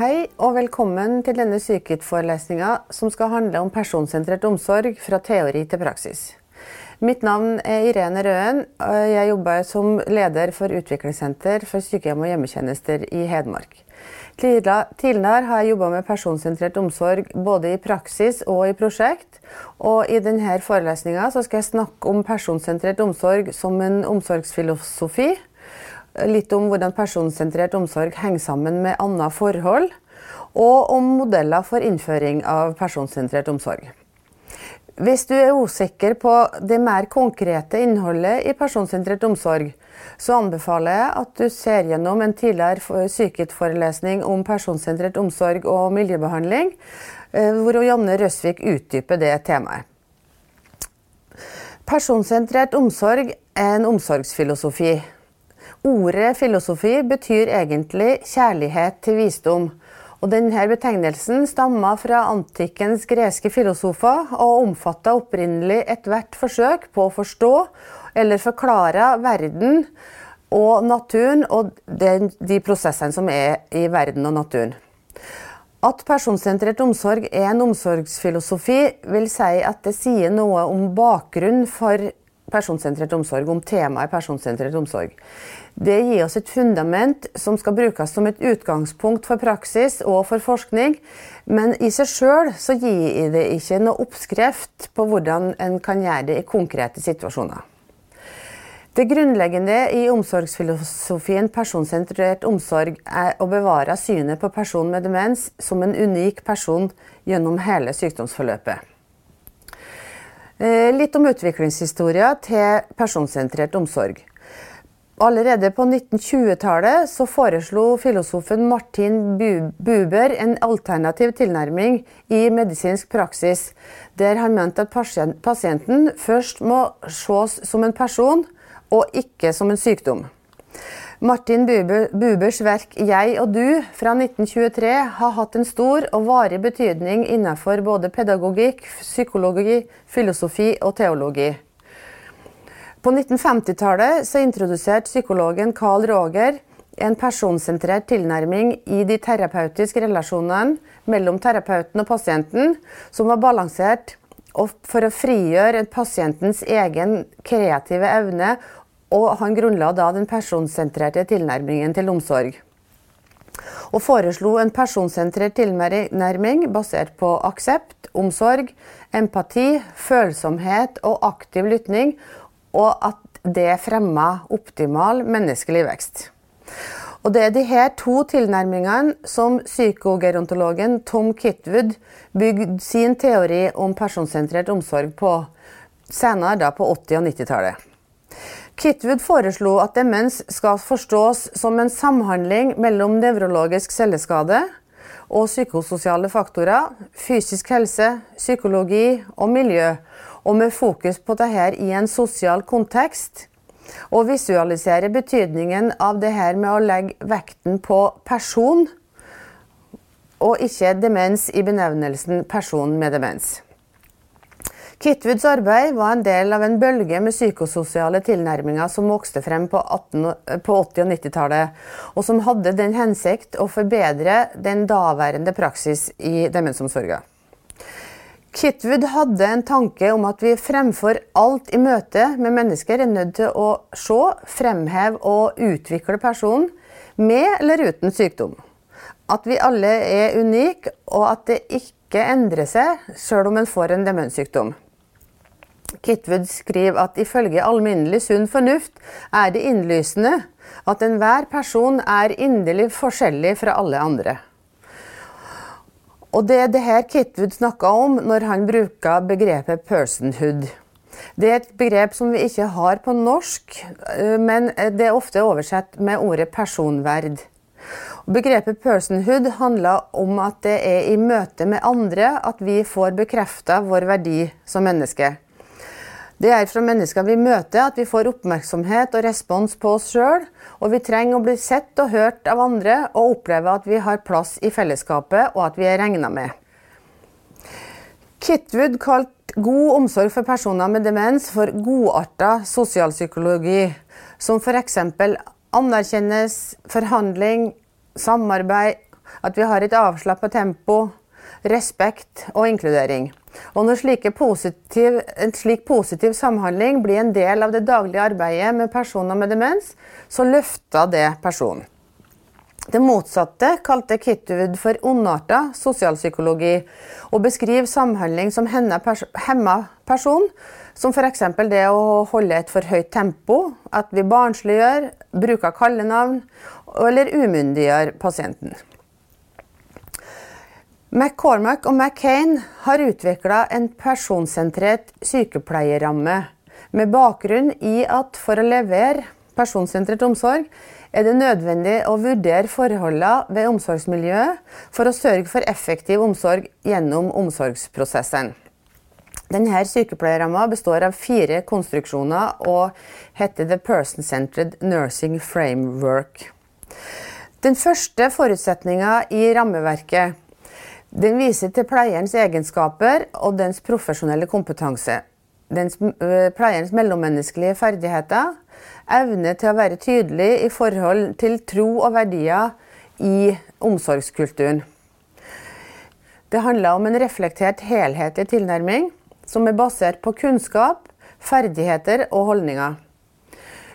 Hei og velkommen til denne Psykit-forelesninga som skal handle om personsentrert omsorg fra teori til praksis. Mitt navn er Irene Røen. Jeg jobber som leder for utviklingssenter for sykehjem og hjemmetjenester i Hedmark. Tidligere har jeg jobba med personsentrert omsorg både i praksis og i prosjekt. Og I denne forelesninga skal jeg snakke om personsentrert omsorg som en omsorgsfilosofi litt om hvordan personsentrert omsorg henger sammen med andre forhold, og om modeller for innføring av personsentrert omsorg. Hvis du er usikker på det mer konkrete innholdet i personsentrert omsorg, så anbefaler jeg at du ser gjennom en tidligere Psykit-forelesning om personsentrert omsorg og miljøbehandling, eh, hvor Janne Røsvik utdyper det temaet. Personsentrert omsorg er en omsorgsfilosofi Ordet filosofi betyr egentlig kjærlighet til visdom. Og denne betegnelsen stammer fra antikkens greske filosofer og omfatta opprinnelig ethvert forsøk på å forstå eller forklare verden og naturen og de prosessene som er i verden og naturen. At personsentrert omsorg er en omsorgsfilosofi, vil si at det sier noe om bakgrunnen for personsentrert omsorg, om temaet personsentrert omsorg. Det gir oss et fundament som skal brukes som et utgangspunkt for praksis og for forskning. Men i seg sjøl så gir det ikke noe oppskrift på hvordan en kan gjøre det i konkrete situasjoner. Det grunnleggende i omsorgsfilosofien personsentrert omsorg er å bevare synet på personen med demens som en unik person gjennom hele sykdomsforløpet. Eh, litt om utviklingshistoria til personsentrert omsorg. Allerede på 1920-tallet så foreslo filosofen Martin Buber en alternativ tilnærming i medisinsk praksis, der han mente at pasienten først må ses som en person og ikke som en sykdom. Martin Bubers verk 'Jeg og du' fra 1923 har hatt en stor og varig betydning innenfor både pedagogikk, psykologi, filosofi og teologi. På 1950-tallet introduserte psykologen Carl Roger en personsentrert tilnærming i de terapeutiske relasjonene mellom terapeuten og pasienten, som var balansert for å frigjøre pasientens egen kreative evne og han grunnla da den personsentrerte tilnærmingen til omsorg. Og foreslo en personsentrert tilnærming basert på aksept, omsorg, empati, følsomhet og aktiv lytning, og at det fremma optimal menneskelig vekst. Og Det er disse to tilnærmingene som psykogerontologen Tom Kitwood bygde sin teori om personsentrert omsorg på, senere da på 80- og 90-tallet. Kitwood foreslo at demens skal forstås som en samhandling mellom nevrologisk celleskade og psykososiale faktorer, fysisk helse, psykologi og miljø, og med fokus på dette i en sosial kontekst. Og visualisere betydningen av det her med å legge vekten på person, og ikke demens i benevnelsen 'person med demens'. Kitwoods arbeid var en del av en bølge med psykososiale tilnærminger som vokste frem på, 18, på 80- og 90-tallet, og som hadde den hensikt å forbedre den daværende praksis i demensomsorga. Kitwood hadde en tanke om at vi fremfor alt i møte med mennesker er nødt til å se, fremheve og utvikle personen med eller uten sykdom. At vi alle er unike, og at det ikke endrer seg sjøl om en får en demenssykdom. Kitwood skriver at ifølge alminnelig sunn fornuft er det innlysende at enhver person er inderlig forskjellig fra alle andre. Og Det er det her Kitwood snakka om når han bruker begrepet 'personhood'. Det er et begrep som vi ikke har på norsk, eh, men det er ofte oversett med ordet 'personverd'. Begrepet 'personhood' handler om at det er i møte med andre at vi får bekrefta vår verdi som menneske. Det er fra mennesker vi møter at vi får oppmerksomhet og respons på oss sjøl, og vi trenger å bli sett og hørt av andre og oppleve at vi har plass i fellesskapet og at vi er regna med. Kitwood kalte god omsorg for personer med demens for godarta sosialpsykologi, som f.eks. anerkjennes, forhandling, samarbeid, at vi har et avslappa tempo, respekt og inkludering. Og når positiv, en slik positiv samhandling blir en del av det daglige arbeidet med personer med demens, så løfter det personen. Det motsatte kalte Kitwood for ondarta sosialpsykologi, og beskriver samhandling som hemma person, som f.eks. det å holde et for høyt tempo, at vi barnsliggjør, bruker kallenavn eller umyndiggjør pasienten. McCormack og McCain har utvikla en personsentrert sykepleierramme med bakgrunn i at for å levere personsentrert omsorg er det nødvendig å vurdere forholdene ved omsorgsmiljøet for å sørge for effektiv omsorg gjennom omsorgsprosessen. Denne sykepleierramma består av fire konstruksjoner og heter The Person Centered Nursing Framework. Den første forutsetninga i rammeverket den viser til pleierens egenskaper og dens profesjonelle kompetanse. Dens, pleierens mellommenneskelige ferdigheter, evne til å være tydelig i forhold til tro og verdier i omsorgskulturen. Det handler om en reflektert helhetlig tilnærming som er basert på kunnskap, ferdigheter og holdninger.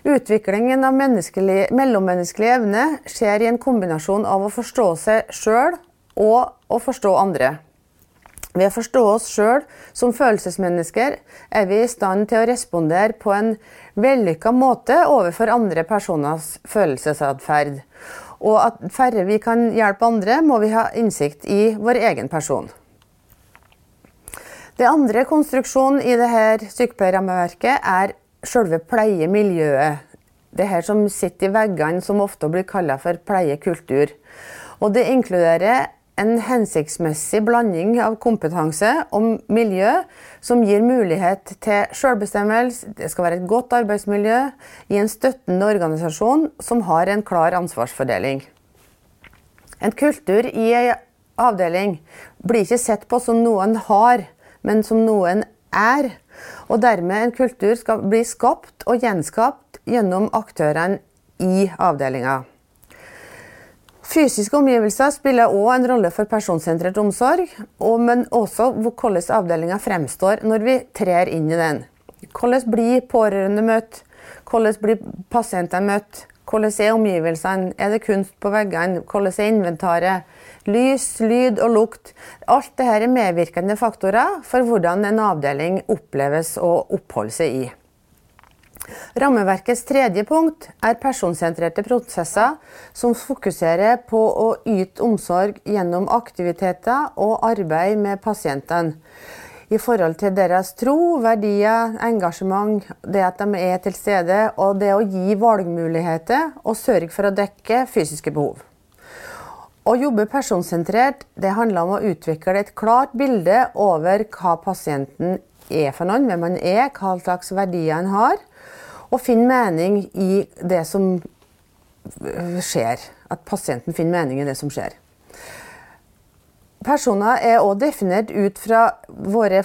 Utviklingen av mellommenneskelig evne skjer i en kombinasjon av å forstå seg sjøl og å forstå andre. Ved å forstå oss sjøl som følelsesmennesker er vi i stand til å respondere på en vellykka måte overfor andre personers følelsesatferd. Og at færre vi kan hjelpe andre, må vi ha innsikt i vår egen person. Det andre konstruksjonen i dette sykepleierrammeverket er selve pleiemiljøet. Det her som sitter i veggene, som ofte blir kalt for pleiekultur. Og det inkluderer en hensiktsmessig blanding av kompetanse og miljø som gir mulighet til selvbestemmelse. Det skal være et godt arbeidsmiljø i en støttende organisasjon som har en klar ansvarsfordeling. En kultur i en avdeling blir ikke sett på som noen har, men som noen er. Og dermed en kultur skal bli skapt og gjenskapt gjennom aktørene i avdelinga. Fysiske omgivelser spiller òg en rolle for personsentrert omsorg, men også hvordan avdelinga fremstår når vi trer inn i den. Hvordan blir pårørende møtt? Hvordan blir pasienter møtt? Hvordan er omgivelsene? Er det kunst på veggene? Hvordan er inventaret? Lys, lyd og lukt. Alt dette er medvirkende faktorer for hvordan en avdeling oppleves å oppholde seg i. Rammeverkets tredje punkt er personsentrerte prosesser som fokuserer på å yte omsorg gjennom aktiviteter og arbeid med pasientene. I forhold til deres tro, verdier, engasjement, det at de er til stede, og det å gi valgmuligheter og sørge for å dekke fysiske behov. Å jobbe personsentrert det handler om å utvikle et klart bilde over hva pasienten er for noen, hvem han er, hva slags verdier han har og finne mening i det som skjer. At pasienten finner mening i det som skjer. Personer er òg definert ut fra våre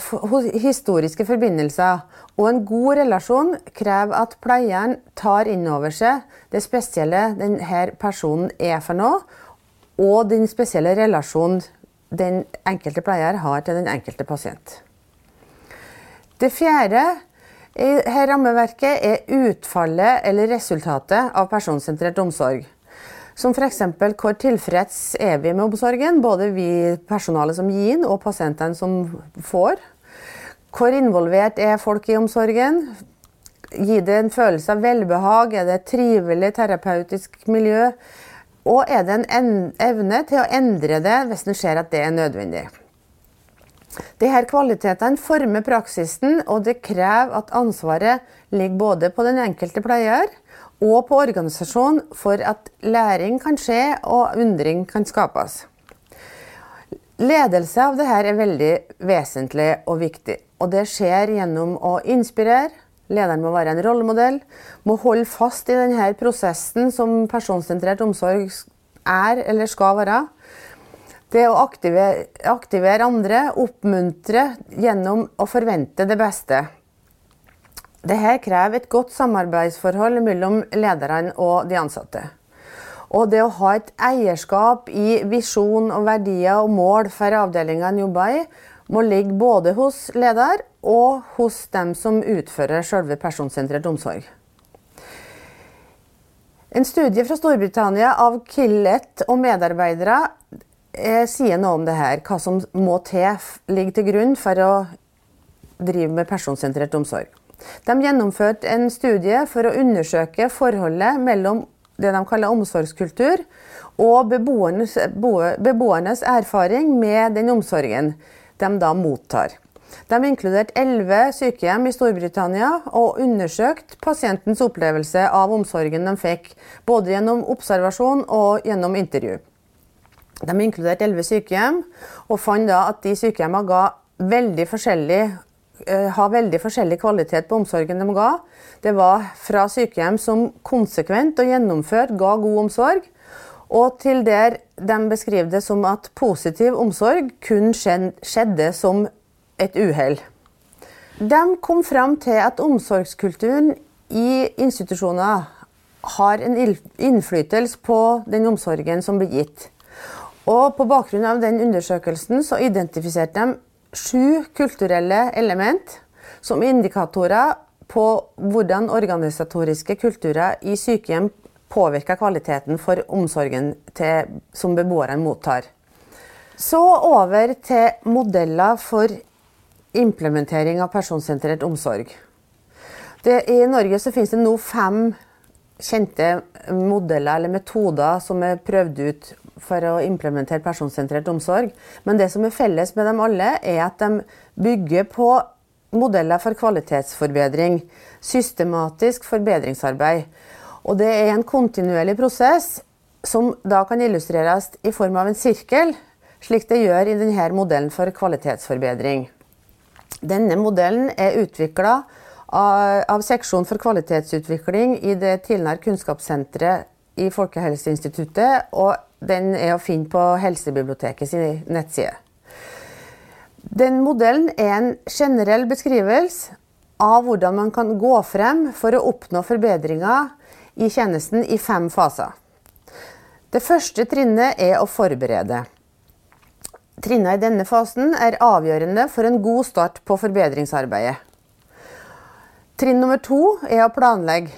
historiske forbindelser. Og en god relasjon krever at pleieren tar inn over seg det spesielle denne personen er for noe, og den spesielle relasjonen den enkelte pleier har til den enkelte pasient. Det fjerde her rammeverket er utfallet eller resultatet av personsentrert omsorg. Som f.eks. hvor tilfreds er vi med omsorgen, både vi personalet som gir den og pasientene som får. Hvor involvert er folk i omsorgen? Gir det en følelse av velbehag? Er det et trivelig terapeutisk miljø? Og er det en evne til å endre det hvis en ser at det er nødvendig? Disse kvalitetene former praksisen, og det krever at ansvaret ligger både på den enkelte pleier og på organisasjonen for at læring kan skje og undring kan skapes. Ledelse av dette er veldig vesentlig og viktig. Og det skjer gjennom å inspirere. Lederen må være en rollemodell, må holde fast i denne prosessen som personsentrert omsorg er eller skal være. Det å aktivere, aktivere andre, oppmuntre gjennom å forvente det beste. Dette krever et godt samarbeidsforhold mellom lederne og de ansatte. Og det å ha et eierskap i visjon og verdier og mål for avdelinga en jobber i, må ligge både hos leder og hos dem som utfører selve personsentrert omsorg. En studie fra Storbritannia av Killet og medarbeidere sier noe om det her, hva som må til ligge til grunn for å drive med personsentrert omsorg. De gjennomførte en studie for å undersøke forholdet mellom det de kaller omsorgskultur, og beboernes, beboernes erfaring med den omsorgen de da mottar. De inkluderte elleve sykehjem i Storbritannia og undersøkte pasientens opplevelse av omsorgen de fikk, både gjennom observasjon og gjennom intervju. De inkluderte elleve sykehjem, og fant da at de sykehjemmene ga veldig forskjellig eh, ha veldig forskjellig kvalitet på omsorgen de ga. Det var fra sykehjem som konsekvent og gjennomført ga god omsorg, og til der de beskriver det som at positiv omsorg kun skjedde som et uhell. De kom fram til at omsorgskulturen i institusjoner har en innflytelse på den omsorgen som blir gitt. Og på bakgrunn av den undersøkelsen så identifiserte de sju kulturelle element som indikatorer på hvordan organisatoriske kulturer i sykehjem påvirker kvaliteten for omsorgen til, som beboerne mottar. Så over til modeller for implementering av personsentrert omsorg. Det, I Norge så finnes det nå fem kjente modeller eller metoder som er prøvd ut for å implementere personsentrert omsorg. Men det som er felles med dem alle, er at de bygger på modeller for kvalitetsforbedring. Systematisk forbedringsarbeid. Og det er en kontinuerlig prosess som da kan illustreres i form av en sirkel, slik det gjør i denne modellen for kvalitetsforbedring. Denne modellen er utvikla av, av seksjon for kvalitetsutvikling i det tilnær kunnskapssenteret i Folkehelseinstituttet, og den er å finne på Helsebibliotekets nettside. Den modellen er en generell beskrivelse av hvordan man kan gå frem for å oppnå forbedringer i tjenesten i fem faser. Det første trinnet er å forberede. Trinnene i denne fasen er avgjørende for en god start på forbedringsarbeidet. Trinn nummer to er å planlegge.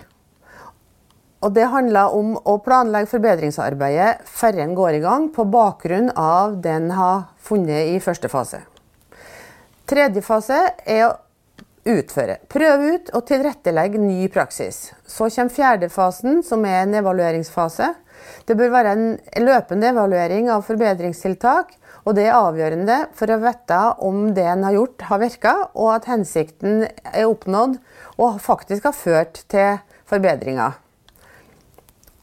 Og det handler om å planlegge forbedringsarbeidet før en går i gang, på bakgrunn av det en har funnet i første fase. Tredje fase er å utføre. Prøve ut og tilrettelegge ny praksis. Så kommer fjerde fasen, som er en evalueringsfase. Det bør være en løpende evaluering av forbedringstiltak og det er avgjørende for å vite om det en har gjort, har virka, og at hensikten er oppnådd og faktisk har ført til forbedringer.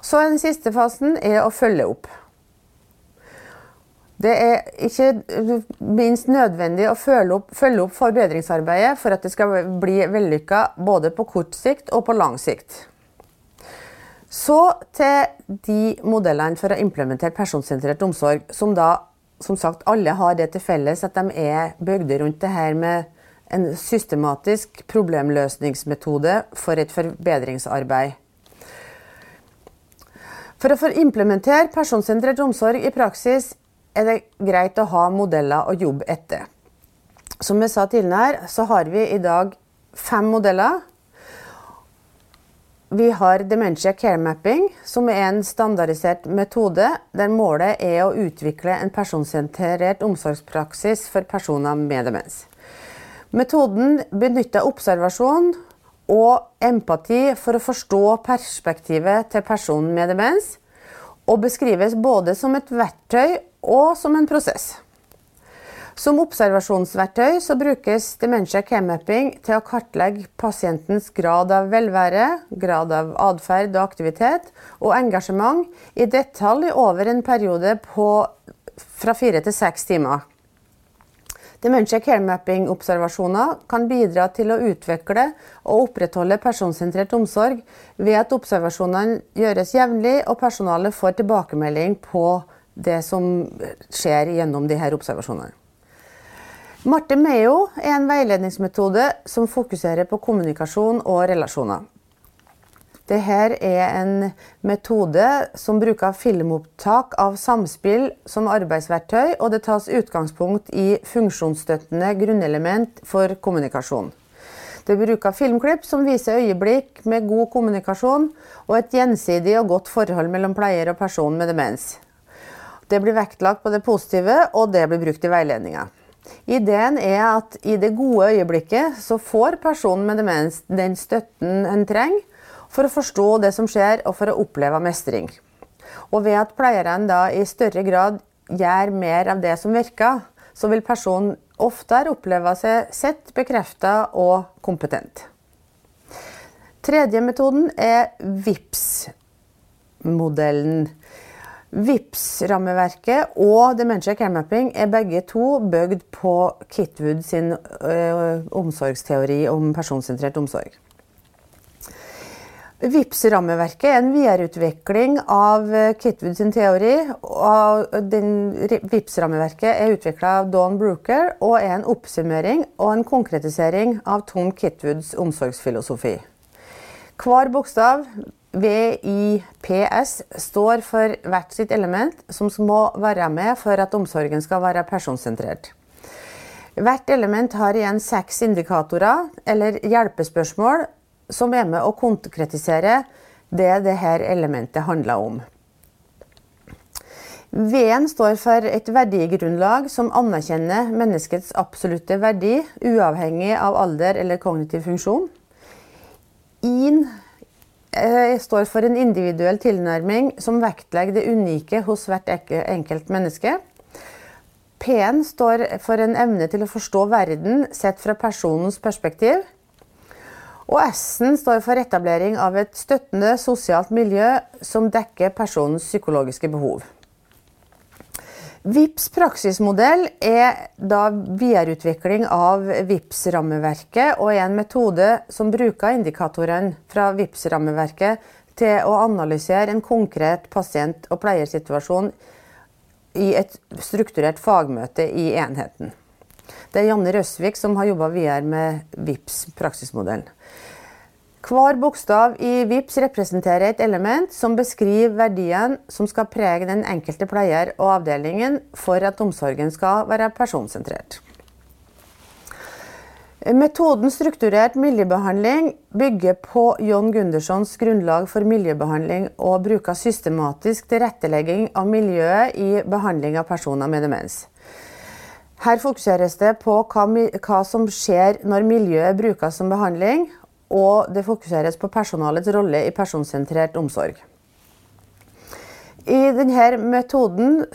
Så Den siste fasen er å følge opp. Det er ikke minst nødvendig å følge opp, følge opp forbedringsarbeidet for at det skal bli vellykka både på kort sikt og på lang sikt. Så til de modellene for å implementere personsentrert omsorg, som da som sagt, alle har det til felles at de er bygd rundt det her med en systematisk problemløsningsmetode for et forbedringsarbeid. For å få implementere personsentrert omsorg i praksis er det greit å ha modeller å jobbe etter. Som jeg sa tidligere, så har vi i dag fem modeller vi har Dementia Care Mapping, som er en standardisert metode der målet er å utvikle en personsentrert omsorgspraksis for personer med demens. Metoden benytter observasjon og empati for å forstå perspektivet til personen med demens, og beskrives både som et verktøy og som en prosess. Som observasjonsverktøy så brukes dementia care-mapping til å kartlegge pasientens grad av velvære, grad av atferd og aktivitet og engasjement i detalj over en periode på fra fire til seks timer. Dementia care mapping-observasjoner kan bidra til å utvikle og opprettholde personsentrert omsorg ved at observasjonene gjøres jevnlig og personalet får tilbakemelding på det som skjer gjennom disse observasjonene. Marte Meo er en veiledningsmetode som fokuserer på kommunikasjon og relasjoner. Dette er en metode som bruker filmopptak av samspill som arbeidsverktøy, og det tas utgangspunkt i funksjonsstøttende grunnelement for kommunikasjon. Det bruker filmklipp som viser øyeblikk med god kommunikasjon og et gjensidig og godt forhold mellom pleier og person med demens. Det blir vektlagt på det positive, og det blir brukt i veiledninga. Ideen er at i det gode øyeblikket så får personen med demens den støtten en trenger for å forstå det som skjer og for å oppleve mestring. Og ved at pleierne da i større grad gjør mer av det som virker, så vil personen oftere oppleve seg sett, bekrefta og kompetent. Tredje metoden er VIPS-modellen. VIPS-rammeverket og Dementia Care Mapping er begge to bygd på Kitwood sin ø, omsorgsteori om personsentrert omsorg. VIPS-rammeverket er en videreutvikling av Kitwood sin teori. og VIPS-rammeverket er utvikla av Dawn Brooker og er en oppsummering og en konkretisering av Tom Kitwoods omsorgsfilosofi. Hver bokstav VIPS står for hvert sitt element som må være med for at omsorgen skal være personsentrert. Hvert element har igjen seks indikatorer eller hjelpespørsmål som er med å konkretisere det dette elementet handler om. V-en står for et verdigrunnlag som anerkjenner menneskets absolutte verdi, uavhengig av alder eller kognitiv funksjon. I-en står for en individuell tilnærming som vektlegger det unike hos hvert enkelt menneske. P-en står for en evne til å forstå verden sett fra personens perspektiv. Og S-en står for etablering av et støttende sosialt miljø som dekker personens psykologiske behov. VIPS praksismodell er da videreutvikling av VIPS-rammeverket og er en metode som bruker indikatorene fra VIPS-rammeverket til å analysere en konkret pasient- og pleiersituasjon i et strukturert fagmøte i enheten. Det er Janne Røsvik som har jobba videre med VIPS praksismodellen. Hver bokstav i VIPS representerer et element som beskriver verdien som skal prege den enkelte pleier og avdelingen for at omsorgen skal være personsentrert. Metoden strukturert miljøbehandling bygger på John Gunderssons grunnlag for miljøbehandling og bruker systematisk tilrettelegging av miljøet i behandling av personer med demens. Her fokuseres det på hva, som skjer når miljøet brukes som behandling, og det fokuseres på personalets rolle i personsentrert omsorg. I denne metoden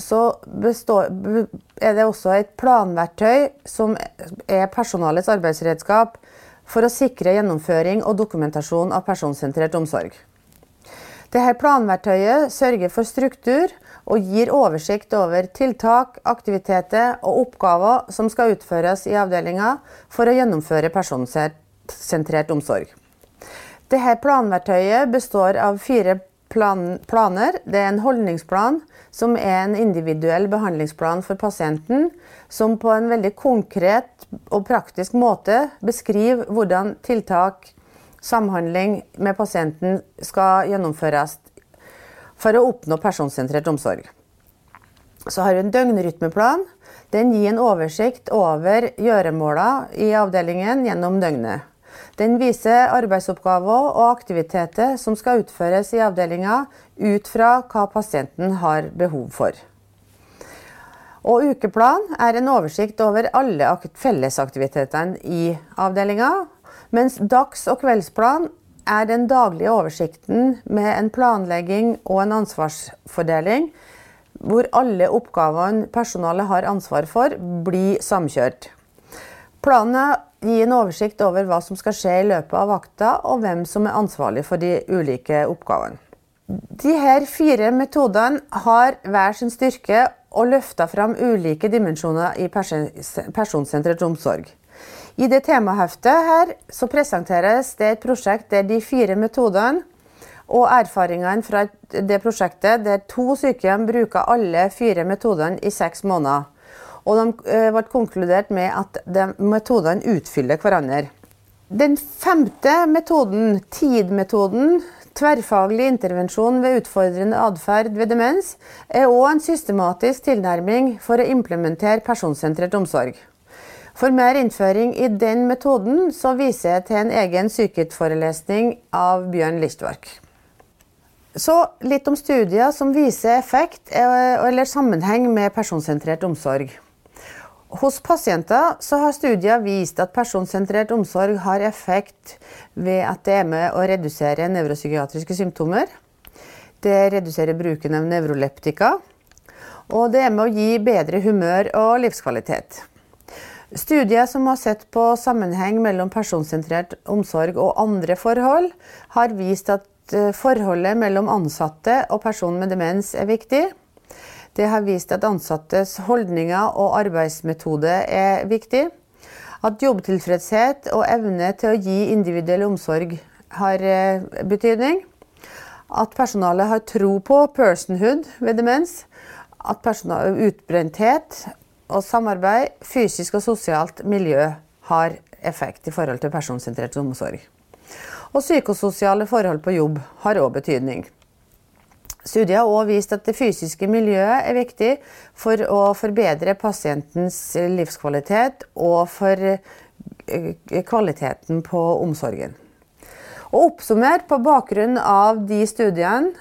består, er det også et planverktøy som er personalets arbeidsredskap for å sikre gjennomføring og dokumentasjon av personsentrert omsorg. Dette planverktøyet sørger for struktur og gir oversikt over tiltak, aktiviteter og oppgaver som skal utføres i avdelinga for å gjennomføre personsentrert omsorg. Dette planverktøyet består av fire plan planer. Det er en holdningsplan, som er en individuell behandlingsplan for pasienten, som på en veldig konkret og praktisk måte beskriver hvordan tiltak, samhandling med pasienten skal gjennomføres for å oppnå personsentrert omsorg. Så har vi en døgnrytmeplan. Den gir en oversikt over gjøremåla i avdelingen gjennom døgnet. Den viser arbeidsoppgaver og aktiviteter som skal utføres i avdelinga ut fra hva pasienten har behov for. Og ukeplan er en oversikt over alle fellesaktivitetene i avdelinga, mens dags- og kveldsplan er den daglige oversikten med en planlegging og en ansvarsfordeling hvor alle oppgavene personalet har ansvar for, blir samkjørt. Planen gi en oversikt over hva som skal skje i løpet av vakta, og hvem som er ansvarlig for de ulike oppgavene. Her fire metodene har hver sin styrke og løfter fram ulike dimensjoner i personsentrert omsorg. I det temaheftet her så presenteres det et prosjekt der de fire metodene og erfaringene fra det prosjektet der to sykehjem bruker alle fire metodene i seks måneder. Og de eh, ble konkludert med at de metodene utfyller hverandre. Den femte metoden, tidmetoden, Tverrfaglig intervensjon ved utfordrende atferd ved demens er òg en systematisk tilnærming for å implementere personsentrert omsorg. For mer innføring i den metoden så viser jeg til en egen sykehetsforelesning av Bjørn Lichtwark. Så litt om studier som viser effekt eh, eller sammenheng med personsentrert omsorg. Hos pasienter så har studier vist at personsentrert omsorg har effekt ved at det er med å redusere nevropsykiatriske symptomer. Det reduserer bruken av nevroleptika. Og det er med å gi bedre humør og livskvalitet. Studier som har sett på sammenheng mellom personsentrert omsorg og andre forhold, har vist at eh, forholdet mellom ansatte og personen med demens er viktig. Det har vist at ansattes holdninger og arbeidsmetode er viktig. At jobbtilfredshet og evne til å gi individuell omsorg har eh, betydning. At personalet har tro på personhood ved demens. At utbrenthet og samarbeid, fysisk og sosialt miljø har effekt i forhold til personsentrert omsorg. Og psykososiale forhold på jobb har òg betydning. Studiet har òg vist at det fysiske miljøet er viktig for å forbedre pasientens livskvalitet og for eh, kvaliteten på omsorgen. Og Oppsummert på bakgrunn av de studiene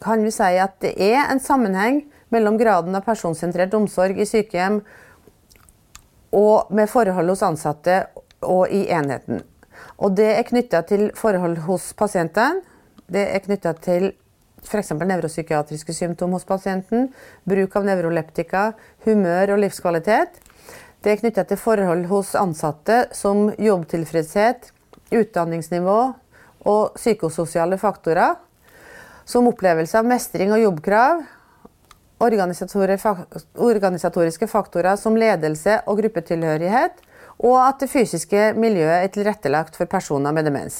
kan vi si at det er en sammenheng mellom graden av personsentrert omsorg i sykehjem og med forhold hos ansatte og i enheten. Og det er knytta til forhold hos pasienten. Det er knytta til f.eks. nevropsykiatriske symptomer hos pasienten, bruk av nevroleptika, humør og livskvalitet. Det er knytta til forhold hos ansatte som jobbtilfredshet, utdanningsnivå og psykososiale faktorer. Som opplevelse av mestring og jobbkrav, organisatoriske faktorer som ledelse og gruppetilhørighet, og at det fysiske miljøet er tilrettelagt for personer med demens.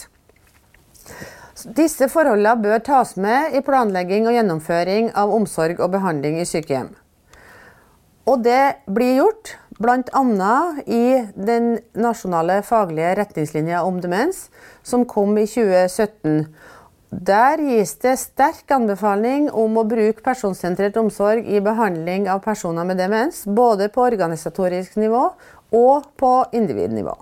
Disse forholdene bør tas med i planlegging og gjennomføring av omsorg og behandling i sykehjem. Og det blir gjort bl.a. i den nasjonale faglige retningslinja om demens, som kom i 2017. Der gis det sterk anbefaling om å bruke personsentrert omsorg i behandling av personer med demens, både på organisatorisk nivå og på individnivå.